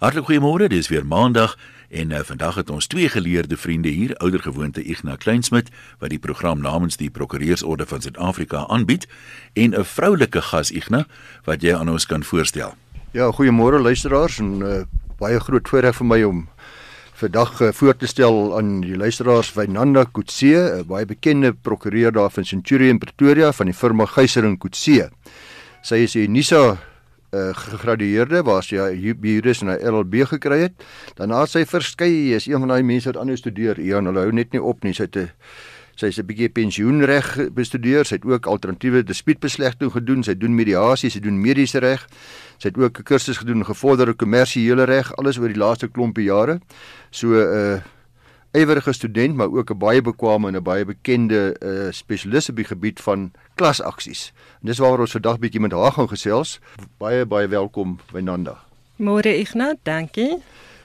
Hartlik goeiemôre, dis weer Maandag en uh, vandag het ons twee geleerde vriende hier, oudergewoonte Ignas Kleinsmid wat die program namens die Prokureursorde van Suid-Afrika aanbied en 'n vroulike gas Ignas wat jy aan ons kan voorstel. Ja, goeiemôre luisteraars en uh, baie groot voorreg vir my om vandag uh, voor te stel aan die luisteraars Wynanda Kutse, 'n baie bekende prokureur daar van Centurion Pretoria van die firma Geyser & Kutse. Sy is 'n NISA uh, gegradueerde waar sy juris en 'n LLB gekry het. Daarna het sy verskeie, is een van daai mense wat anders studeer. Ja, hulle hou net nie op nie. Sy het 'n sy's 'n bietjie pensioenreg bestudeer. Sy het ook alternatiewe dispuutbeslegting gedoen. Sy doen mediasie, sy doen mediese reg. Sy het ook 'n kursus gedoen gevorderde kommersiële reg, alles oor die laaste klompie jare. So 'n uh, eh, ywerige student, maar ook 'n baie bekwame en 'n baie bekende uh, spesialis op die gebied van klasaksies. En dis waaroor ons vandag bietjie met haar gaan gesels. Baie baie welkom Wynanda. Môre Ignas, dankie.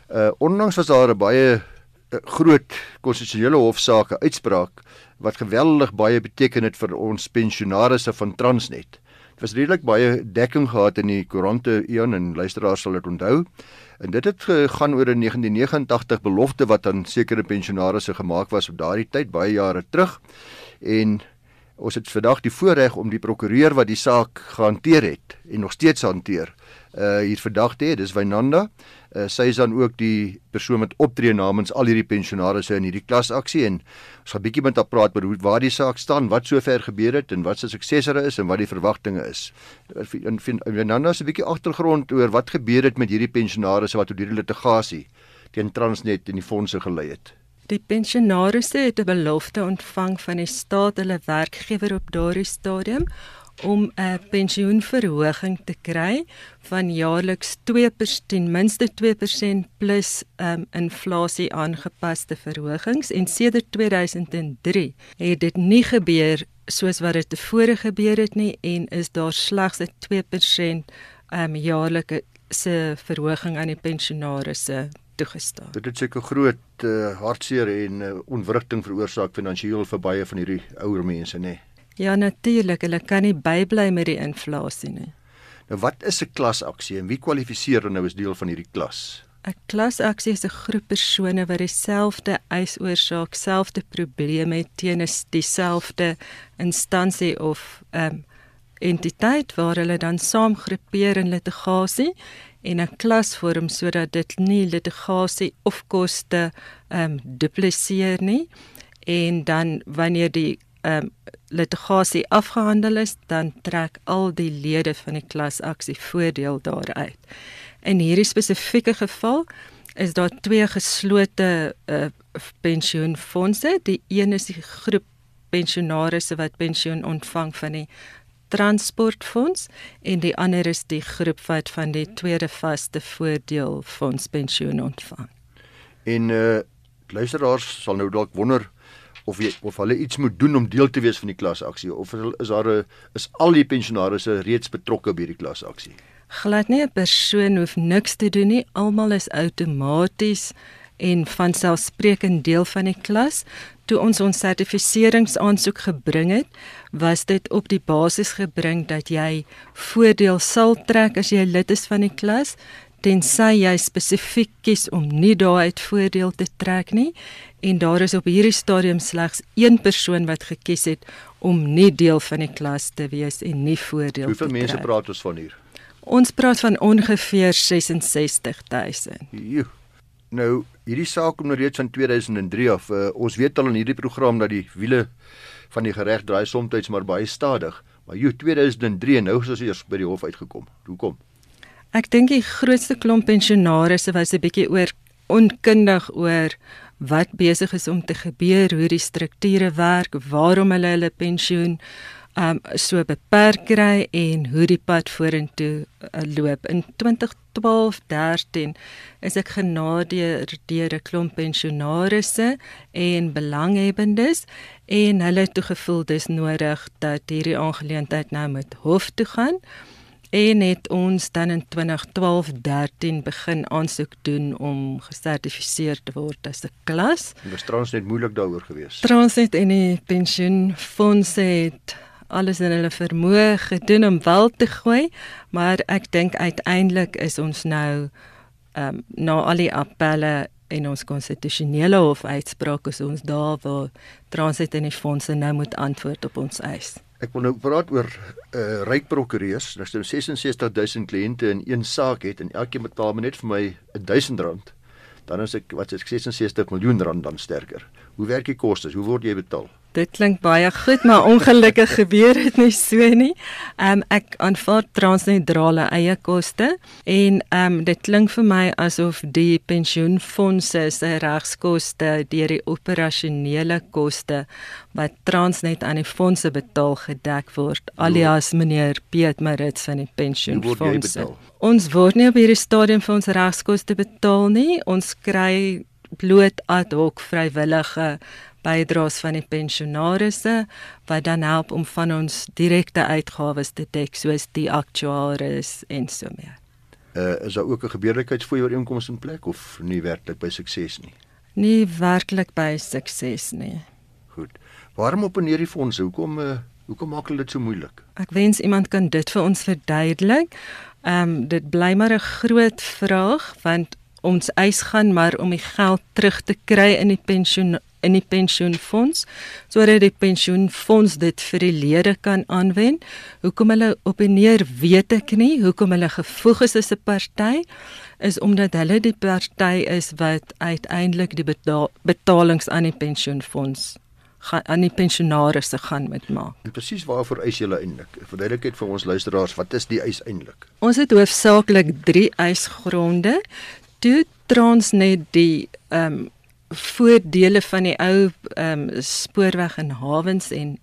Uh onlangs was daar 'n baie uh, groot konstitusionele hofsaak uitspraak wat geweldig baie beteken het vir ons pensionaarsse van Transnet. Dit was redelik baie dekking gehad in die koerante Ian en luisteraars sal dit onthou. En dit het gegaan oor 'n 1989 belofte wat aan sekere pensionaarsse gemaak was op daardie tyd baie jare terug. En ons het vandag die voorreg om die prokureur wat die saak gehanteer het en nog steeds hanteer, uh hier vandag te hê. Dis Wynanda. Uh, sy is dan ook die persoon wat optree namens al hierdie pensionaarsse in hierdie klasaksie en ons gaan bietjie met haar praat oor hoe waar die saak staan, wat sover gebeur het en wat se suksesere is en wat die verwagtinge is. En Wynanda se 'n bietjie agtergrond oor wat gebeur het met hierdie pensionaarsse wat tot hierdie litigasie teen Transnet en die fondse gelei het. Die pensionaarsse het 'n belofte ontvang van die staat hulle werkgewer op daardie stadium om 'n pensioenverhoging te kry van jaarliks 2% ten minste 2% plus um, inflasie aangepaste verhogings en sedert 2003 het dit nie gebeur soos wat dit tevore gebeur het nie en is daar slegs 'n 2% um, jaarlikse verhoging aan die pensionaarsse toegestaan. Dit het seker groot uh, hartseer en uh, onwrigting veroorsaak finansiëel vir baie van hierdie ouer mense, nê. Nee. Ja natuurlik, hulle kan nie bybly met die inflasie nie. Nou wat is 'n klasaksie en wie kwalifiseer nou as deel van hierdie klas? 'n Klasaksie is 'n groep persone wat dieselfde eis oorsaak, selfde probleme het teen 'n dieselfde instansie of ehm um, entiteit waar hulle dan saam groepeer in litigasie en 'n klas vorm sodat dit nie litigasie of koste ehm um, dupliseer nie en dan wanneer die ehm um, litigasie afgehandel is, dan trek al die lede van die klasaksie voordeel daaruit. In hierdie spesifieke geval is daar twee geslote uh, pensioenfonde. Die een is die groep pensionaarsse wat pensioen ontvang van die transportfonds en die ander is die groep wat van die tweede vaste voordeel fonds pensioen ontvang. En uh luisteraars sal nou dalk wonder of jy, of hulle iets moet doen om deel te wees van die klasaksie of is daar 'n is al die pensionaarsse reeds betrokke by die klasaksie? Glad nie 'n persoon hoef niks te doen nie, almal is outomaties en van selfsprekend deel van die klas. Toe ons ons sertifiseringsaansoek gebring het, was dit op die basis gebring dat jy voordeel sal trek as jy lid is van die klas tensy jy spesifiek kies om nie daaruit voordeel te trek nie en daar is op hierdie stadium slegs een persoon wat gekies het om nie deel van die klas te wees en nie voordeel Hoeveel te trek. Hoeveel mense praat ons van hier? Ons praat van ongeveer 66000. Nou, hierdie saak kom nou reeds van 2003 af. Uh, ons weet al in hierdie program dat die wiele van die reg draai soms maar baie stadig. Maar jo 2003 nou is ons eers by die hof uitgekom. Hoekom? Ek dink die grootste klomp pensionaarsse was 'n bietjie oor onkundig oor wat besig is om te gebeur, hoe die strukture werk, waarom hulle hulle pensioen um so beperk kry en hoe die pad vorentoe uh, loop. In 2012-13 is ek genadeer deur 'n klomp pensionaarsse en belanghebbendes en hulle het toegevoel dis nodig dat hierdie aangeleentheid nou met hof toe gaan en het ons dan in 2012-13 begin aansoek doen om gesertifiseer te word as 'n klas. Dit was Transnet moeilik daaroor geweest. Transnet en die pensioenfonds het alles in hulle vermoë gedoen om wel te gooi, maar ek dink uiteindelik is ons nou ehm um, na al die appelle en ons konstitusionele hof uitspraak is ons daar waar Transnet en die fondse nou moet antwoord op ons eis. Ek wil nou praat oor uh ryk prokureurs. Nou 66000 kliënte in een saak het en elkeen betaal net vir my R1000 dan is ek wat is ek 66 miljoen rand dan sterker. Hoe werk die kostes? Hoe word jy betaal? Dit klink baie goed, maar ongelukkig gebeur dit nie so nie. Ehm um, ek aanvaar hulle eie koste en ehm um, dit klink vir my asof die pensioenfonde se regskoste deur die operasionele koste wat Transnet aan die fondse betaal gedek word, alias meneer Piet Marits van die pensioenfonde. Ons word nie op hierdie stadium vir ons regskoste betaal nie. Ons kry bloot ad hoc vrywillige bydraes van die pensionaarsse wat dan help om van ons direkte uitgawes te dek soos die aktuaries en so meer. Uh is daar ook 'n gebeurlikheidsvooreenkoms in plek of nie werklik by sukses nie? Nie werklik by sukses nie. Goed. Waarom opneer die fondse? Hoekom uh hoekom maak hulle dit so moeilik? Ek wens iemand kan dit vir ons verduidelik. Ehm um, dit bly maar 'n groot vraag want ons eis gaan maar om die geld terug te kry in die pensioen in die pensioenfonds sodat die pensioenfonds dit vir die lede kan aanwend. Hoekom hulle op en neer weet ek nie, hoekom hulle gevoeg is as 'n party is omdat hulle die party is wat uiteindelik die betaal, betalings aan die pensioenfonds gaan aan die pensionaars se gaan met maak. En presies waarvoor eis julle eintlik? Verduidelik vir ons luisteraars, wat is die eis eintlik? Ons het hoofsaaklik 3 eisgronde toe Transnet die ehm um, voordele van die ou ehm um, spoorweg en hawens en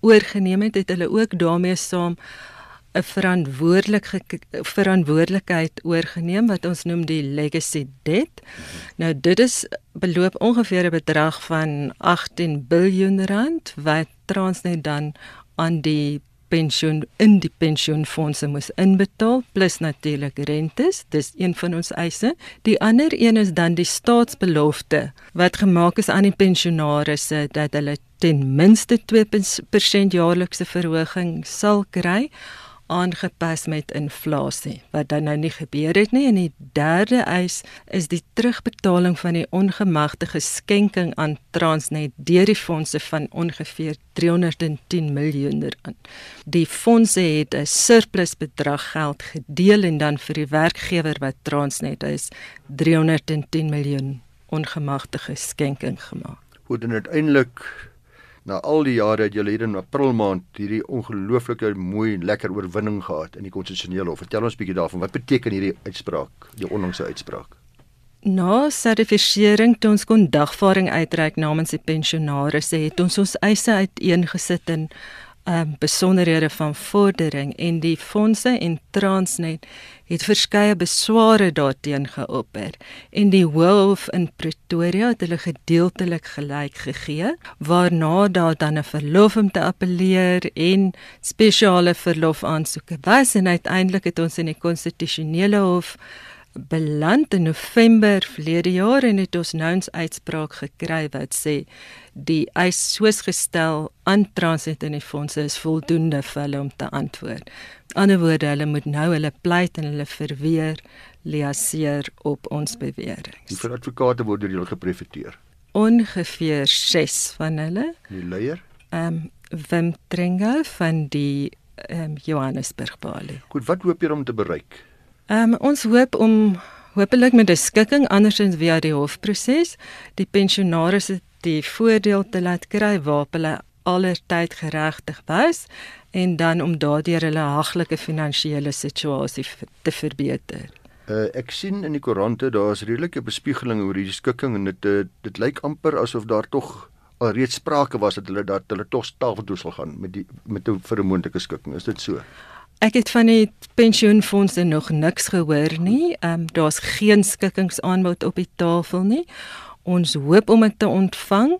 oorgeneem het, het hulle ook daarmee saam 'n verantwoordelike verantwoordelikheid oorgeneem wat ons noem die legacy debt. Nou dit is beloop ongeveer 'n bedrag van 18 miljard rand wat Transnet dan aan die pensioen in die pensioenfonds moet inbetaal plus natuurlik rentes. Dis een van ons eise. Die ander een is dan die staatsbelofte wat gemaak is aan die pensionaarsse dat hulle ten minste 2% jaarlikse verhoging sal kry aangepas met inflasie wat dan nou nie gebeur het nie en die derde eis is die terugbetaling van die ongemagtigde skenking aan Transnet deur die fondse van ongeveer 310 miljoen rand. Die fondse het 'n surplus bedrag geld gedeel en dan vir die werkgewer wat Transnet is 310 miljoen ongemagtigde skenking gemaak. Hoe dit uiteindelik na al die jare het julle hier in April maand hierdie ongelooflike mooi lekker oorwinning gehad in die konstitusionele hof. Vertel ons 'n bietjie daarvan. Wat beteken hierdie uitspraak, die onlangse uitspraak? Na sertifisering toe ons kon dagvaarding uitreik namens die pensionaars, het ons ons eise uiteengesit in um, besonderhede van vordering en die fondse en Transnet het verskeie besware daarteen geopper en die Hof in Pretoria het hulle gedeeltelik gelyk gegee waarna daar dan 'n verlof om te appeleer en spesiale verlof aansoeke was en uiteindelik het ons in die konstitusionele hof beland in November verlede jaar en het ons nou 'n uitspraak gekry wat sê die eis soos gestel aan Transnet en die fondse is voldoende vir hulle om te antwoord. Die ander woorde, hulle moet nou hulle pleit en hulle verweer liaseer op ons beweringe. Hoeveel advokate word deur julle geprefeteer? Ongeveer 6 van hulle. Die leier? Ehm um, Wim Tringa van die ehm um, Johannesburg Bali. Goed, wat hoop jy om te bereik? Ehm um, ons hoop om hopelik met 'n skikking andersins via die hofproses die pensionaars die voordeel te laat kry waarop hulle allertyd geregtig was en dan om daardeur hulle haglike finansiële situasie te verbeter. Uh, ek sien in die koerante daar is redelike bespiegeling oor hierdie skikking en dit uh, dit lyk amper asof daar tog alreeds sprake was dat hulle dat hulle tog tafeltoe sal gaan met die met 'n vir 'n moontlike skikking. Is dit so? Ek het van die pensioenfonde nog niks gehoor nie. Ehm um, daar's geen skikkingsaanbod op die tafel nie. Ons hoop om dit te ontvang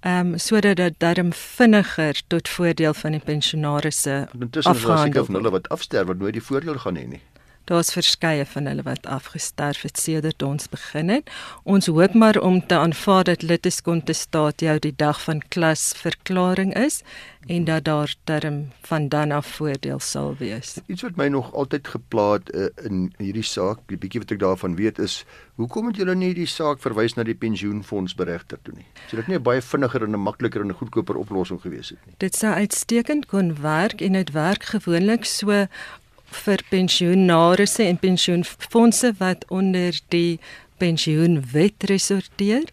ehm um, sodat dit darm vinniger tot voordeel van die pensionaarsse afgaan. Intussen is daar seker van hulle wat afsterf wat nooit die voordeel gaan hê nie. Daar's verskeie van hulle wat afgesterf het sedert ons begin het. Ons hoop maar om te aanvaar dat litis contestatio die dag van klasverklaring is en dat daar term van dan af voordeel sal wees. Iets wat my nog altyd geplaag uh, in hierdie saak, die bietjie wat ek daarvan weet is, hoekom het julle nie die saak verwys na die pensioenfonds beregter toe nie? Sou dit nie 'n baie vinniger en 'n makliker en 'n goedkoper oplossing gewees het nie? Dit sou uitstekend kon werk en dit werk gewoonlik so vir pensioenarisse en pensioenfondse wat onder die pensioenwet resorteer,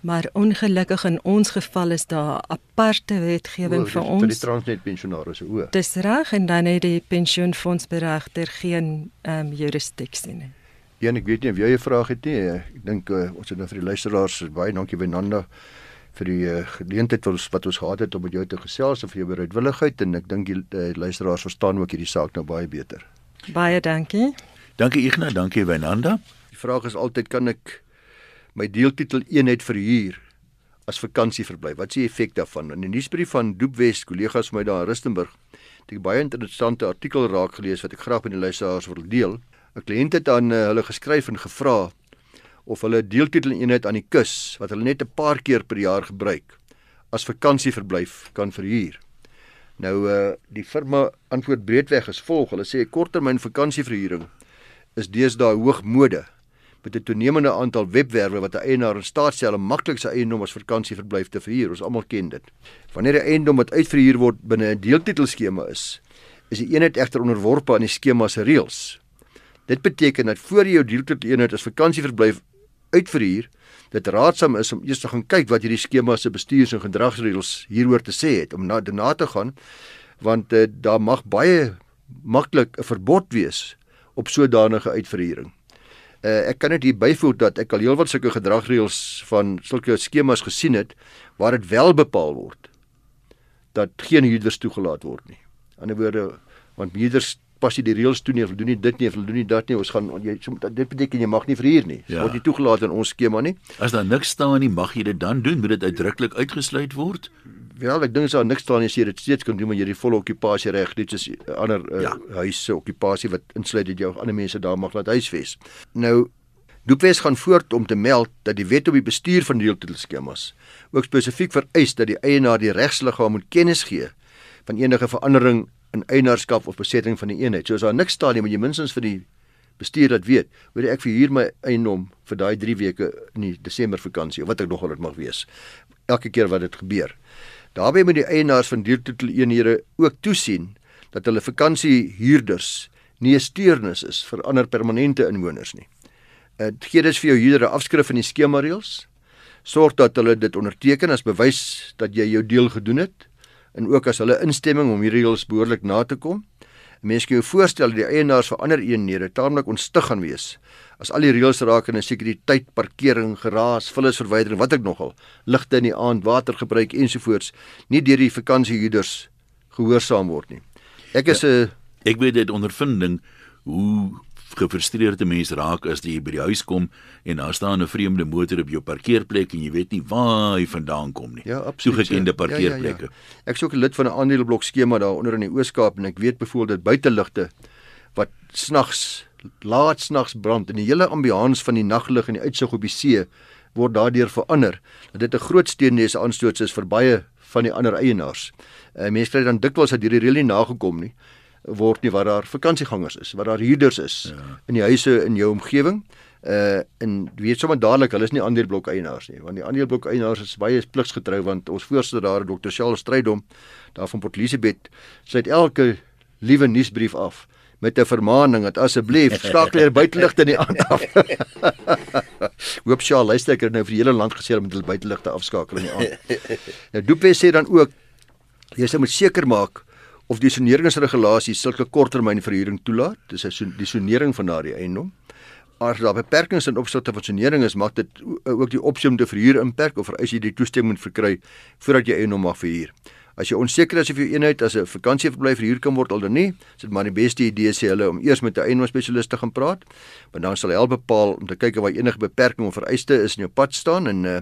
maar ongelukkig in ons geval is daar aparte wetgewing O, vir ons. vir die transnet pensionaars o. Dis reg en dan het die pensioenfondsberegter geen ehm um, jurisdiksie nie. Een, ek weet nie of jy 'n vraag het nie. Ek dink uh, ons het nou vir die luisteraars baie dankie Wenanda vir die uh, geleentheid wat ons wat ons gehad het om met jou te gesels en vir jou bereidwilligheid en ek dink die uh, luisteraars verstaan ook hierdie saak nou baie beter. Baie dankie. Dankie Ignas, dankie Wynanda. Die vraag is altyd kan ek my deeltitel eenheid verhuur as vakansieverblyf. Wat is die effek daarvan? In die nuusbrief van Doopwes, kollegas van my daar in Rustenburg, het ek baie interessante artikel raak gelees wat ek graag met die luisteraars wil deel. 'n Kliënt het aan uh, hulle geskryf en gevra of hulle 'n deeltitel eenheid aan die kus wat hulle net 'n paar keer per jaar gebruik as vakansieverblyf kan verhuur. Nou uh die firma antwoord breedweg is volg. Hulle sê korttermyn vakansieverhuuring is deesdae hoogmode met 'n toenemende aantal webwerwe wat 'n eienaar in staat stel om maklik sy eiendom as vakansieverblyf te verhuur. Ons almal ken dit. Wanneer 'n eiendom wat uitverhuur word binne 'n deeltitelskema is, is die eenheid egter onderworpe aan die skema se reëls. Dit beteken dat voor jy jou deeltitel eenheid as vakansieverblyf uitverhuur, dit raadsaam is om eers te gaan kyk wat hierdie skema se bestuurs- en gedragsreëls hieroor te sê het om na daarna te gaan want uh, daar mag baie maklik 'n verbod wees op sodanige uitverhuuring. Uh, ek kan net hier byvoeg dat ek al heelwat sulke gedragsreëls van sulke skemas gesien het waar dit wel bepaal word dat geen huurders toegelaat word nie. Aan die ander woorde, want huurders pas nie die reëls toe nie, hulle doen nie dit nie, hulle doen nie dat nie. Ons gaan jy dit beteken jy mag nie verhuur nie. Ja. word nie toegelaat in ons skema nie. As daar niks staan nie, mag jy dit dan doen, moet dit uitdruklik uitgesluit word? Wel, ek dink as daar niks staan as jy dit steeds kan doen, maar jy die volle okkupasie reg, dit is ander uh, Ja. ja. huis se okkupasie wat insluit dat jy ander mense daar mag laat huisves. Nou Doepwes gaan voort om te meld dat die wet op die bestuur van deeltitelskemas ook spesifiek vereis dat die eienaar die regsliggaam moet kennis gee van enige verandering in eienaarskap of besetting van die eenheid. So as daar niks staan nie, moet jy minstens vir die bestuur dat weet. Hoor ek verhuur my eiendom vir daai 3 weke in die Desember vakansie of wat ek nogal dit mag wees. Elke keer wat dit gebeur. Daarbey moet die eienaars van deeltitel eenhede ook toesien dat hulle vakansiehuurders nie 'n steurnis is vir ander permanente inwoners nie. Dit gee dus vir jou huurder 'n afskrif van die skema reëls. Sorg dat hulle dit onderteken as bewys dat jy jou deel gedoen het en ook as hulle instemming om hierdie reëls behoorlik na te kom. Mens kan jou voorstel dat die eienaars vir ander eenhede taamlik ontstig gaan wees as al die reëls rakende sekuriteit, parkering, geraas, vullisverwydering, wat ek nogal, ligte in die aand, watergebruik ensovoorts nie deur die vakansiehuurders gehoorsaam word nie. Ek is 'n ja. Ek weet dit ondervinding hoe gefrustreerde mense raak as jy by die huis kom en daar staan 'n vreemde motor op jou parkeerplek en jy weet nie waar hy vandaan kom nie. Ja, absoluut. Toegekende ja. parkeerplekke. Ja, ja, ja. Ek is ook 'n lid van 'n aandeleblok skema daar onder in die Oos-Kaap en ek weet byvoorbeeld dat buiteligte wat snags laat snags brand en die hele ambiance van die naglig en die uitsig op die see word daardeur verander. Dat dit 'n groot steennese aanstoot is vir baie van die ander eienaars. Uh, mense kry dan dikwels dat hierdie reël nie nagekom nie word nie waar daar vakansiegangers is, waar daar huurders is ja. in die huise in jou omgewing. Uh en weet sommer dadelik, hulle is nie aandeleblok eienaars nie, want die aandeleblok eienaars is baie pligsgetrou want ons voorsitter daar, Dr. Charles Strydom, daar van Port Elizabeth, sluit elke liewe nuusbrief af met 'n vermaaning dat asseblief skakel hier buiteligte in die aand af. Hoop Charles luister ek het nou vir die hele land gesê om hulle buiteligte afskakel in die aand. Nou Doepes sê dan ook jy moet seker maak of die soneringsregulasies sulke korttermynverhuuring toelaat. Dis 'n die sonering van daardie eiendom. As daar beperkings in opsigte van sonering is, mag dit ook die opsie om te verhuur inperk of vereis jy die toestemming verkry voordat jy eiendom mag verhuur. As jy onseker is of jou eenheid as 'n vakansieverblyf verhuur kan word al dan nie, is dit maar die beste idee sê hulle om eers met 'n eiendomsspesialis te gaan praat, want dan sal hy help bepaal om te kyk of daar enige beperking of vereiste is in jou pad staan en uh,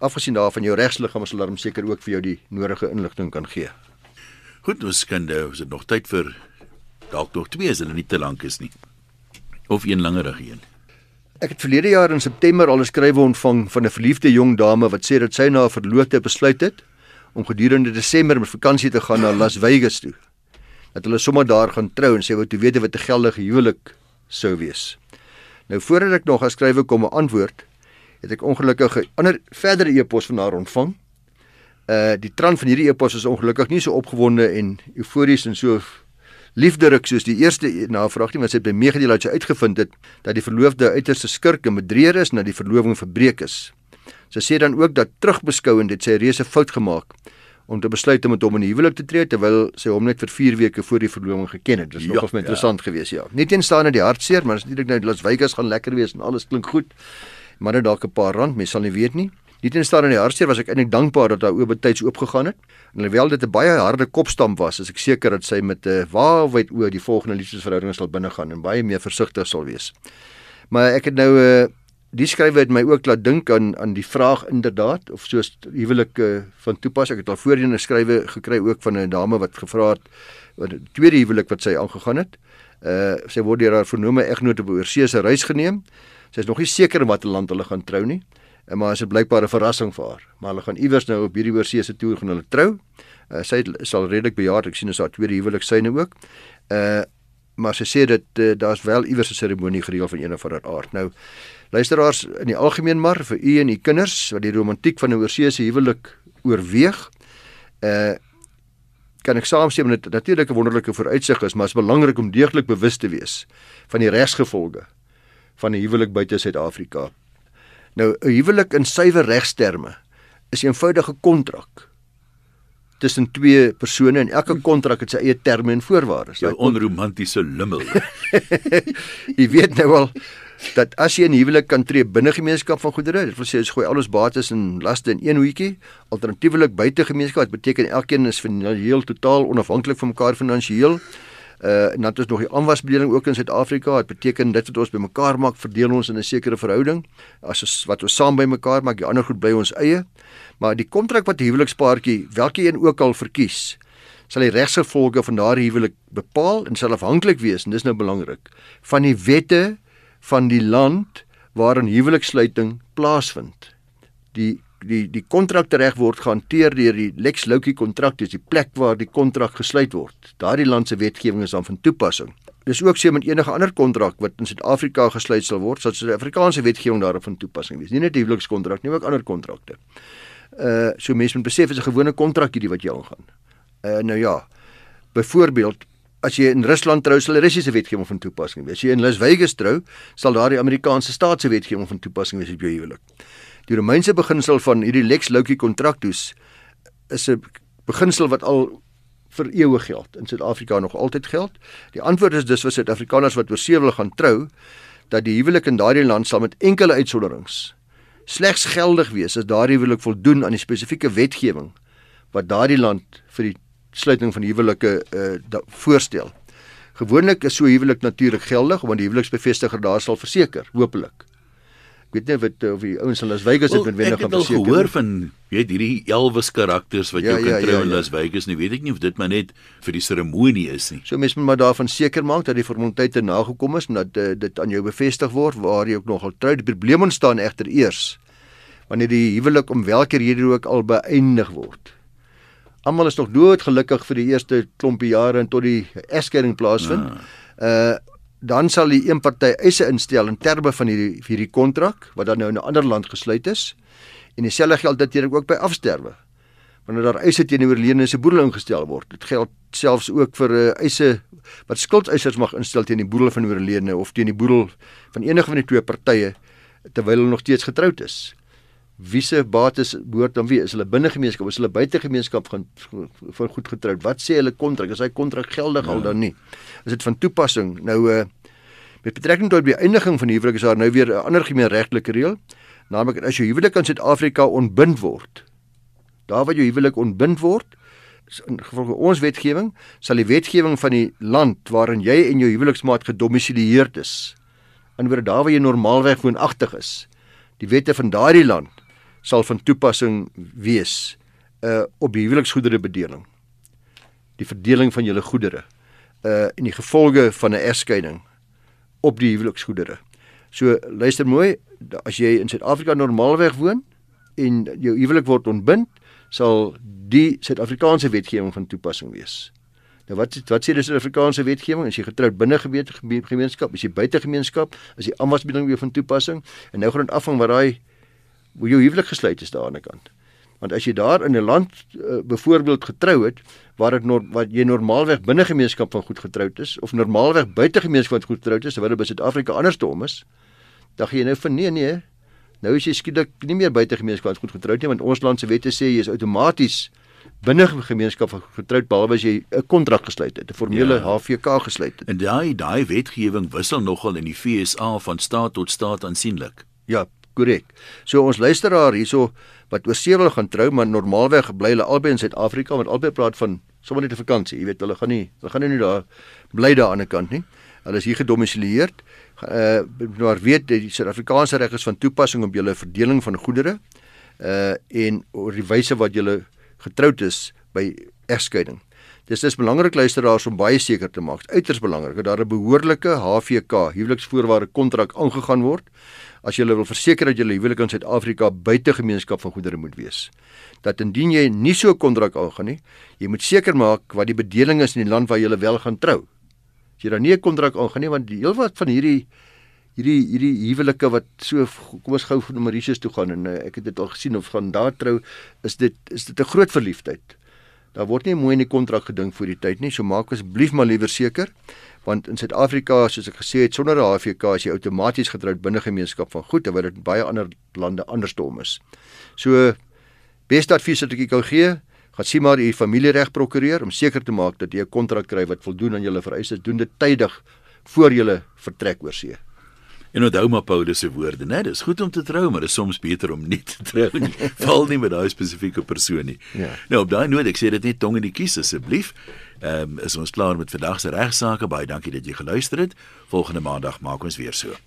afgesien daarvan jou regsliggaam sal dan seker ook vir jou die nodige inligting kan gee. Goed, ons kan nou, is dit nog tyd vir dalk nog twee as hulle nie te lank is nie. of een langerige een? Ek het verlede jaar in September al 'n skrywe ontvang van 'n verliefde jong dame wat sê dat sy na 'n verloofde besluit het om gedurende Desember met vakansie te gaan na Las Vegas toe. Dat hulle sommer daar gaan trou en sê wat jy weet wat 'n geldige huwelik sou wees. Nou voordat ek nog geskrywe kom 'n antwoord, het ek ongelukkig 'n ander verdere e-pos van haar ontvang. Uh die trant van hierdie e-pos is ongelukkig nie so opgewonde en eufories en so liefderik soos die eerste navraag nie, want sy het by meegedeel dat sy uitgevind het dat die verloofde uiterste skurk en bedrieger is en dat die verloving verbreek is. Sy sê dan ook dat terugbeskouend het sy 'n reuse fout gemaak om te besluit om met hom in huwelik te tree terwyl sy hom net vir 4 weke voor die verloving geken het. Dit is ja, nogal ja. interessant geweest, ja. Nie teenstaande die hartseer, maar natuurlik nou Las Vegas gaan lekker wees en alles klink goed. Maar net dalk 'n paar rand, mens sal nie weet nie. Nie teenstaande die hartseer was ek eintlik dankbaar dat haar oë betyds oopgegaan het. En alhoewel dit 'n baie harde kopstamp was, is ek seker dat sy met 'n waawyd oë die volgende liefdesverhouding sal binnegaan en baie meer versigtig sal wees. Maar ek het nou 'n uh, eh, die skrywe het my ook laat dink aan aan die vraag inderdaad of soos huwelik uh, van toepassing. Ek het al voorheen 'n skrywe gekry ook van 'n dame wat gevra het wat die tweede huwelik wat sy aangegaan het. Uh sy word deur haar vernome egnoot op 'n oorseese reis geneem. Sy is nog nie seker in watter land hulle gaan trou nie. En maar is dit blykbaar 'n verrassing vir haar. Maar hulle gaan iewers nou op hierdie oorseese toer gaan hulle trou. Uh, sy sal redelik bejaard, ek sien as haar tweede huwelik syne ook. Uh maar sy sê dat uh, daar's wel iewers 'n seremonie gereël van een of ander aard. Nou luisteraars in die algemeen maar vir u en u kinders wat die romantiek van 'n oorseese huwelik oorweeg. Uh kan ek saamstem dat dit natuurlik 'n wonderlike vooruitsig is, maar is belangrik om deeglik bewus te wees van die regsgevolge van 'n huwelik buite Suid-Afrika. Nou 'n huwelik in suiwer regsterme is 'n eenvoudige kontrak tussen twee persone en elke kontrak het sy eie terme en voorwaardes. Jou onromantiese lummel. jy weet nou al dat as jy 'n huwelik kan tree binne gemeenskap van goedere, dit wil sê jy gooi al ons bates en laste in een hoetjie, alternatiefelik buite gemeenskap, dit beteken elkeen is finansiëel totaal onafhanklik van mekaar finansiëel. Uh en dan ons nog die aanwasbedeling ook in Suid-Afrika. Dit beteken dit wat ons bymekaar maak, verdeel ons in 'n sekere verhouding. As ons wat ons saam bymekaar maak, die ander goed bly ons eie. Maar die kontrak wat die huwelikspaartjie, welke een ook al verkies, sal die regsgevolge van daardie huwelik bepaal en sal afhanklik wees en dis nou belangrik van die wette van die land waarin huweliksluiting plaasvind. Die die die kontrakreg word gehanteer deur die Lex Loci kontrak, dis die plek waar die kontrak gesluit word. Daardie land se wetgewing is dan van toepassing. Dis ook so met enige ander kontrak wat in Suid-Afrika gesluit sal word, sal die Afrikaanse wetgewing daarop van toepassing wees. Nie net die huwelikskontrak nie, maar ook ander kontrakte. Uh so mense moet besef is 'n gewone kontrak hierdie wat jy aangaan. Uh nou ja. Byvoorbeeld As jy in Rusland trou, sal die Russiese wetgewing van toepassing wees. As jy in Las Vegas trou, sal daardie Amerikaanse staatse wetgewing van toepassing wees op jou huwelik. Die Romeinse beginsel van hierdie lex loci contractus is 'n beginsel wat al vir eeue geld in Suid-Afrika nog altyd geld. Die antwoord is dus vir Suid-Afrikaners wat oor see wil gaan trou dat die huwelik in daardie land sal met enkele uitsonderings slegs geldig wees as daardie huwelik voldoen aan die spesifieke wetgewing wat daardie land vir die sluiting van huwelike uh, voorstel. Gewoonlik is so huwelik natuurlik geldig want die huweliksbevestiger daar sal verseker, hopelik ek weet nie wat of die ouens in Las Vegas het met wenner gaan verseker. Ek het gehoor van weet hierdie Elvis karakters wat ja, jy kan ja, trou ja, in ja. Las Vegas nie, weet ek nie of dit maar net vir die seremonie is nie. So mense moet maar daarvan seker maak dat die formaliteite nagekom is en dat uh, dit aan jou bevestig word waar jy ook nogal trou. Die probleem ontstaan egter eers wanneer die huwelik om watter rede ook al beëindig word. Almal is nog dood gelukkig vir die eerste klompie jare en tot die egskeiding plaasvind. Ah. Uh dan sal die een party eise instel in terme van hierdie hierdie kontrak wat dan nou in 'n ander land gesluit is. En dieselfde geld natuurlik ook by afsterwe. Wanneer daar eise teen die oorledene se boedel ingestel word. Dit geld selfs ook vir uh, eise wat skuldeisers mag instel teen die boedel van oorledene of teen die boedel van enige van die twee partye terwyl hulle nog steeds getroud is wie se bates behoort dan wie is hulle binne gemeenskap of is hulle buite gemeenskap gaan vir goed getroud wat sê hulle kontrak is hy kontrak geldig ja. al dan nie? Is dit van toepassing? Nou uh, met betrekking tot die eindiging van die huwelik is daar nou weer 'n ander gemeenregtelike reël naamlik as jou huwelik in Suid-Afrika ontbind word daar waar jou huwelik ontbind word in gevolge ons wetgewing sal die wetgewing van die land waarin jy en jou huweliksmaat gedomisileerd is in oor daar waar jy normaalweg woonagtig is die wette van daardie land sal van toepassing wees uh op die huweliksgoedere bedeling. Die verdeling van julle goedere uh en die gevolge van 'n egskeiding op die huweliksgoedere. So luister mooi, as jy in Suid-Afrika normaalweg woon en jou huwelik word ontbind, sal die Suid-Afrikaanse wetgewing van toepassing wees. Nou wat wat sê die Suid-Afrikaanse wetgewing? As jy getroud binne gemeenskap, as jy buite gemeenskap, as jy aanwasbeding weer van toepassing en nou gaan dit afhang wat daai hoe jou huwelik gesluit is daar aan die kant. Want as jy daar in 'n land uh, byvoorbeeld getrou het waar dit wat jy normaalweg binne gemeenskap van goed getroud is of normaalweg buite gemeenskap van goed getroud is terwyl dit by Suid-Afrika andersom is, dan gaan jy nou van nee nee, nou is jy skielik nie meer buite gemeenskap van goed getroud nie want ons land se wette sê jy is outomaties binne gemeenskap van getroud behalwe as jy 'n kontrak gesluit het, 'n formele ja. HVK gesluit het. En daai daai wetgewing wissel nogal in die FSA van staat tot staat aansienlik. Ja, korrek. So ons luisteraar hierso wat oor see wil gaan trou, maar normaalweg bly hulle albei in Suid-Afrika want albei praat van sommer net 'n vakansie. Jy weet, hulle gaan nie hulle gaan nie daar bly daar aan die kant nie. Hulle is hier gedomisileerd. Uh maar weet die Suid-Afrikaanse reg is van toepassing op julle verdeling van goedere uh en oor die wyse wat julle getroud is by egskeiding. Dis dis belangrik luisteraars om baie seker te maak, uiters belangrik dat daar 'n behoorlike HVK, huweliksvoorwaarde kontrak aangegaan word as jy wil verseker dat jou huwelik in Suid-Afrika buite gemeenskap van goedere moet wees. Dat indien jy nie so 'n kontrak aangaan nie, jy moet seker maak wat die bedeling is in die land waar jy wel gaan trou. As jy dan nie 'n kontrak aangaan nie, want die heel wat van hierdie hierdie hierdie huwelike wat so kom ons gou na Mauritius toe gaan en uh, ek het dit al gesien of gaan daar trou, is dit is dit 'n groot verliefdheid. Daar word nie mooi in die kontrak gedink vir die tyd nie, so maak asseblief maar liewer seker want in Suid-Afrika soos ek gesê het sonder 'n HVK is jy outomaties getroud binne gemeenskap van goed terwyl dit baie ander lande andersom is. So beste advies wat ek jou gee, gaan sien maar u familiereg prokureur om seker te maak dat jy 'n kontrak kry wat voldoen aan julle vereistes, doen dit tydig voor jy vertrek oor see. En onthou maar Paulus se woorde, né? Dis goed om te trou, maar dit is soms beter om nie te trou nie. Val nie met daai spesifieke persoon nie. Ja. Nou op daai noot, ek sê dit net tong in die kies asseblief. Ehm um, is ons klaar met vandag se regsaake. Baie dankie dat jy geluister het. Volgende maandag maak ons weer so.